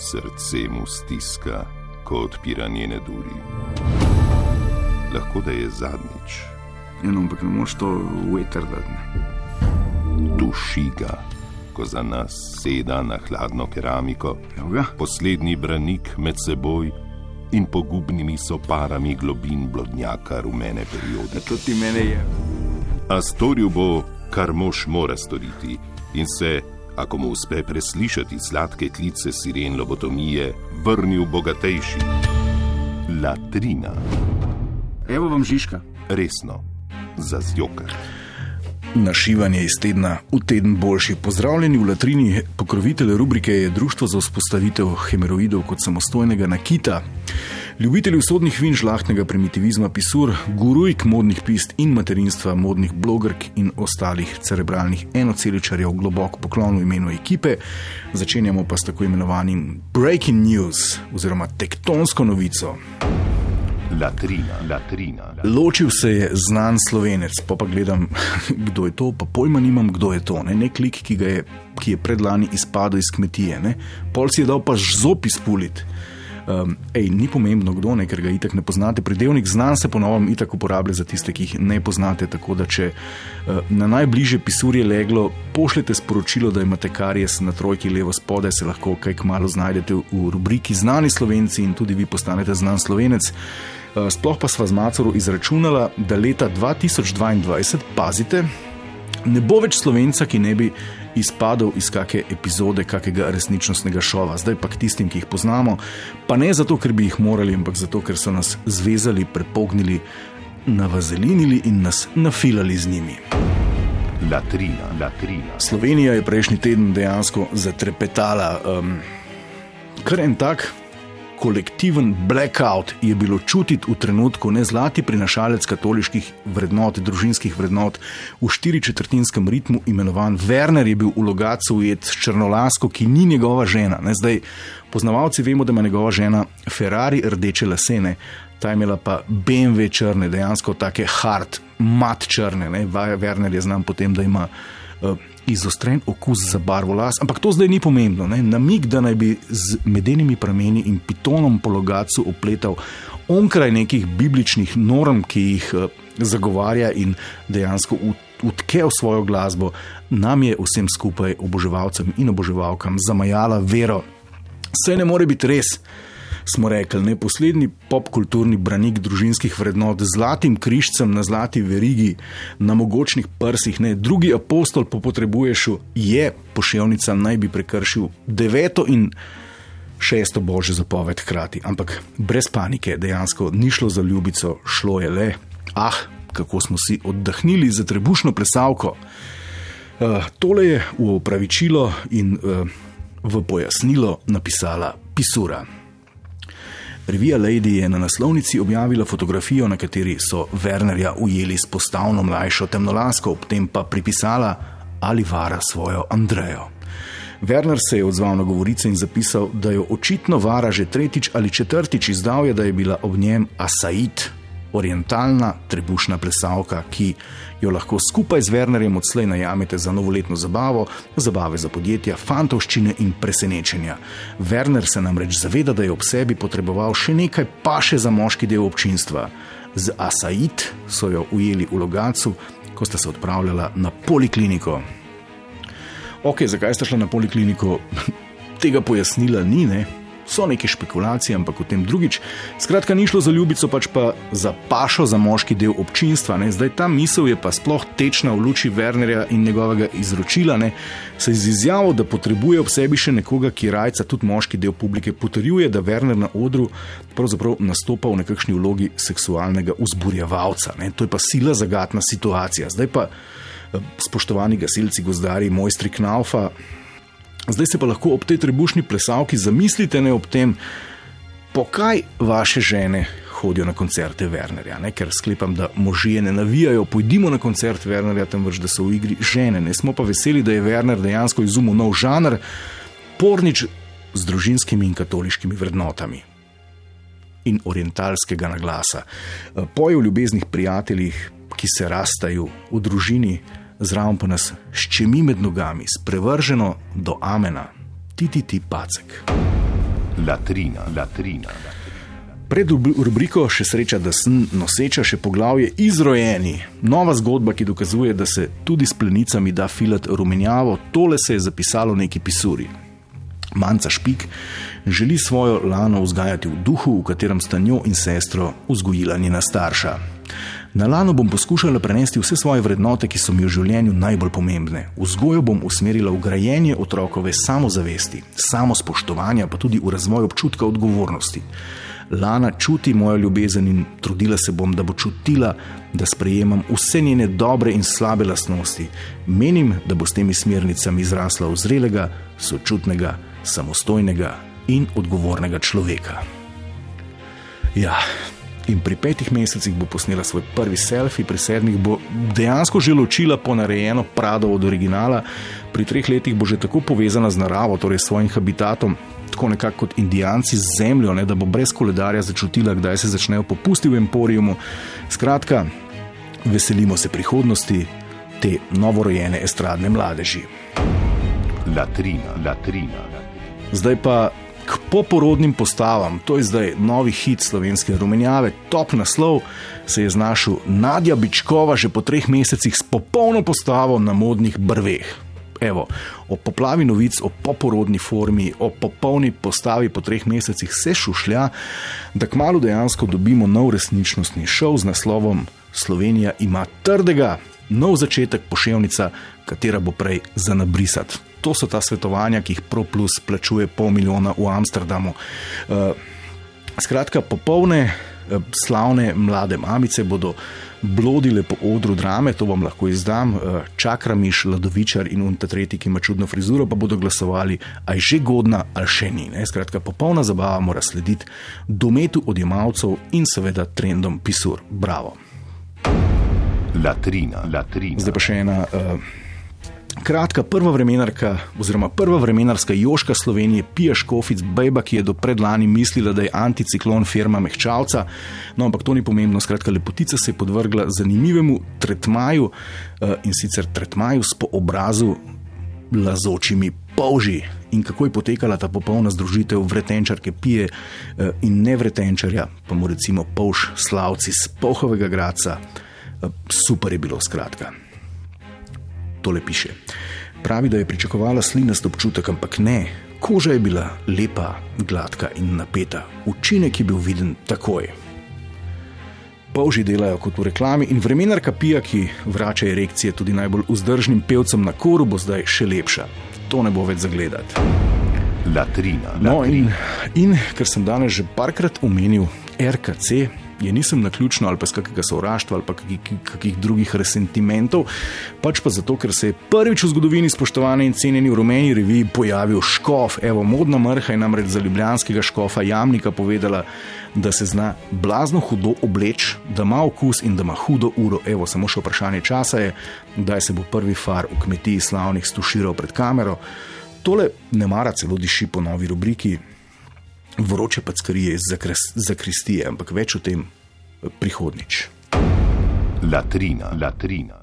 Srce mu stiska, ko odpira njene duri. Lahko da je zadnjič. Eno, ampak ne moreš to veter dati. Duši ga, ko za nas seda na hladno keramiko, Evo ga. poslednji branik med seboj in pogubnimi soparami globin blodnjaka rumene periode. To ti mene je. A storil bo, kar mož mora storiti, in se, ako mu uspe preslišati sladke klice siren lobotomije, vrnil bogatejši. Latrina, Evo vam Žižka. resno, za zjokar. Našivanje iz tedna v teden boljši. Pozdravljeni v Latrini, pokrovitelj rubrike je Društvo za vzpostavitev hemeroidov kot samostojnega nakita. Ljubitelji usodnih vin, žlahtnega primitivizma, pisur, gurujk modnih pist in materinstva, modnih blogerk in ostalih cerebralnih enoceličarjev, globok poklon v imenu ekipe. Začenjamo pa s tako imenovanim Breaking News oziroma tektonsko novico. Latrina, latrina. Ločil se je znan slovenec, pa pa gledam, kdo je to, pa pojma nimam, kdo je to. Ne? Nek lik, ki, je, ki je predlani izpadel iz kmetije, ne? pol si je dal pa zop izpulit. Um, ej, ni pomembno, kdo ne, ker ga itak ne poznate. Pridevnik znan se ponovno itak uporablja za tiste, ki jih ne poznate. Tako da, če uh, na najbližje pisurje leglo, pošljete sporočilo, da imate karijes na trojki levo spodaj, se lahko kaj kmalo znajdete v rubriki Znani slovenci in tudi vi postanete znan slovenec. Uh, sploh pa sva z Macoru izračunala, da leta 2022, pazite, ne bo več slovenca, ki ne bi izpadel iz kakšne epizode, kakega resničnostnega šova. Zdaj pa k tistim, ki jih poznamo, pa ne zato, ker bi jih morali, ampak zato, ker so nas zvezali, prepognili, navazelinili in nas nafilali z njimi. Latrina, latrina. Slovenija je prejšnji teden dejansko zatrepetala. Um, kar en tak kolektiven blackout je bilo čutiti v trenutku, ne zlati prinašalec katoliških vrednot, družinskih vrednot, v štiričetrtinskem ritmu imenovan Werner je bil v Logacu ujet s črnolasko, ki ni njegova žena. Ne, zdaj, poznavalci vemo, da ima njegova žena Ferrari rdeče lasene. Ta je imela pa BMW črne, dejansko take hard, mat črne. Ne. Werner je znan potem, da ima uh, izostren okus za barvo las, ampak to zdaj ni pomembno. Ne? Namig, da naj bi z medenimi prameni in pitonom po logacu opletal onkraj nekih bibličnih norm, ki jih uh, zagovarja in dejansko utke v svojo glasbo, nam je vsem skupaj, oboževalcem in oboževalkam, zamajala vero. Vse ne more biti res smo rekli, ne poslednji popkulturni branik družinskih vrednot z zlatim križcem na zlati verigi, na mogočnih prsih, ne drugi apostol po potrebuješu, je poševnica naj bi prekršil deveto in šesto božjo zapoved hkrati. Ampak brez panike, dejansko ni šlo za ljubico, šlo je le, ah, kako smo si oddahnili za trebušno plesalko. Uh, tole je v opravičilo in uh, v pojasnilo napisala Pisura. Revija Lady je na naslovnici objavila fotografijo, na kateri so Wernerja ujeli s postavno mlajšo temnolasko, ob tem pa pripisala ali vara svojo Andrejo. Werner se je odzval na govorice in zapisal, da jo očitno vara že tretjič ali četrtič izdal je, da je bila ob njem Asaid, orientalna trebušna plesalka, ki jo lahko skupaj z Wernerjem odslej najamete za novoletno zabavo, zabave za podjetja, fantovščine in presenečenja. Werner se namreč zaveda, da je ob sebi potreboval še nekaj paše za moški del občinstva. Z Asaid so jo ujeli v Logacu, ko sta se odpravljala na polikliniko. Ok, zakaj sta šla na polikliniko? Tega pojasnila ni, ne? So neke špekulacije, ampak o tem drugič. Skratka, ni šlo za ljubico, pač pa za pašo za moški del občinstva. Ne? Zdaj ta misel je pa sploh tečna v luči Wernerja in njegovega izročila. Ne? Se z izjavo, da potrebuje ob sebi še nekoga, ki rajca tudi moški del publike, potrjuje, da Werner na odru pravzaprav nastopa v nekakšni vlogi seksualnega vzburjevalca. Ne? To je pa sila zagatna situacija. Zdaj pa, spoštovani gasilci, gozdari, mojstri Knaufa. Zdaj se pa lahko ob tej trebušni plesalki zamislite ne ob tem, pokaj vaše žene hodijo na koncerte Wernerja. Ne? Ker sklepam, da možje ne navijajo, pojdimo na koncert Wernerja, temveč da so v igri žene. Ne smo pa veseli, da je Werner dejansko izumil nov žanr, pornič z družinskimi in katoliškimi vrednotami. In orientalskega naglasa. Poje o ljubeznih prijateljih, ki se rastajo v družini, zraven pa nas ščemi med nogami, sprevrženo do amena, ti ti pacek. Latrina, latrina. Pred rubriko še sreča, da sem noseča še poglavje Izrojeni. Nova zgodba, ki dokazuje, da se tudi s plenicami da filati rumenjavo, tole se je zapisalo neki pisuri. Manca Špik želi svojo lano vzgajati v duhu, v katerem sta njo in sestro vzgojila njena starša. Na lano bom poskušala prenesti vse svoje vrednote, ki so mi v življenju najbolj pomembne. Vzgojo bom usmerila v grajenje otrokove samozavesti, samospoštovanja, pa tudi v razvoj občutka odgovornosti. Lana čuti mojo ljubezen in trudila se bom, da bo čutila, da sprejemam vse njene dobre in slabe lastnosti. Menim, da bo s temi smernicami izrasla v zrelega, sočutnega, samostojnega in odgovornega človeka. Ja, in pri petih mesecih bo posnela svoj prvi selfie, pri sedmih bo dejansko že ločila ponarejeno Prado od originala, pri treh letih bo že tako povezana z naravo, torej s svojim habitatom. Tako nekako kot indijanci z zemljo, ne, da bo brez koledarja začutila, kdaj se začnejo popusti v emporijumu. Skratka, veselimo se prihodnosti te novorojene estradne mladeži. Latrina, latrina. Zdaj pa k poporodnim postavam, to je zdaj novi hit slovenske rumenjave, top naslov se je znašel Nadja Bičkova že po treh mesecih s popolno postavo na modnih brveh. Evo, o poplavi novic, o poporodni formi, o popolni postavi po treh mesecih se šušlja, da kmalo dejansko dobimo nov resničnostni šov z naslovom Slovenija ima trdega, nov začetek poševnica, katera bo prej za nabrisati. To so ta svetovanja, ki jih ProPlus plačuje pol milijona v Amsterdamu. Uh, skratka, popolne, uh, slavne mlade mamice bodo blodile po odru drame, to vam lahko izdam. Uh, Čakra Miš, Ladovičar in Unta Tretji, ki ima čudno frizuro, pa bodo glasovali, a je že godna ali še ni. Ne? Skratka, popolna zabava mora slediti dometu odjemalcev in seveda trendom pisur. Bravo. Latrina, latrina. Zdaj pa še ena. Uh, Kratka prva vremenarka, oziroma prva vremenarska Joška Slovenije, Pija Škofic, Bejba, ki je do predlani mislila, da je anticiklon firma Mehčalca. No, ampak to ni pomembno. Skratka, lepotica se je podvrgla zanimivemu tretmaju uh, in sicer tretmaju s po obrazu lazočimi polži. In kako je potekala ta popolna združitev vretenčarke Pije uh, in nevretenčarja, pa mu recimo polž slavci z pohovega graca. Super je bilo, skratka tole piše. Pravi, da je pričakovala slinast občutek, ampak ne, koža je bila lepa, gladka in napeta. Učinek je bil viden takoj. Polži delajo kot v reklami in vremenarka pija, ki vrača erekcije tudi najbolj vzdržnim pevcem na koru, bo zdaj še lepša. To ne bo več zagledati. Latrina. No, in, in ker sem danes že parkrat omenil RKC, je nisem na ključno ali pa z kakega sovraštva ali pa kakih, kakih drugih resentimentov, pač pa zato, ker se je prvič v zgodovini spoštovane in cenjeni v rumeni reviji pojavil škof. Evo, modna mrha je namreč za ljubljanskega škofa Jamnika povedala, da se zna blazno hudo obleč, da ima okus in da ima hudo uro. Evo, samo še vprašanje časa je, kdaj se bo prvi far v kmetiji slavnih stuširal pred kamero. Tole ne mara celo diši po novi rubriki, vroče packarije iz zakristije, ampak več o tem prihodnič. Latrina, latrina.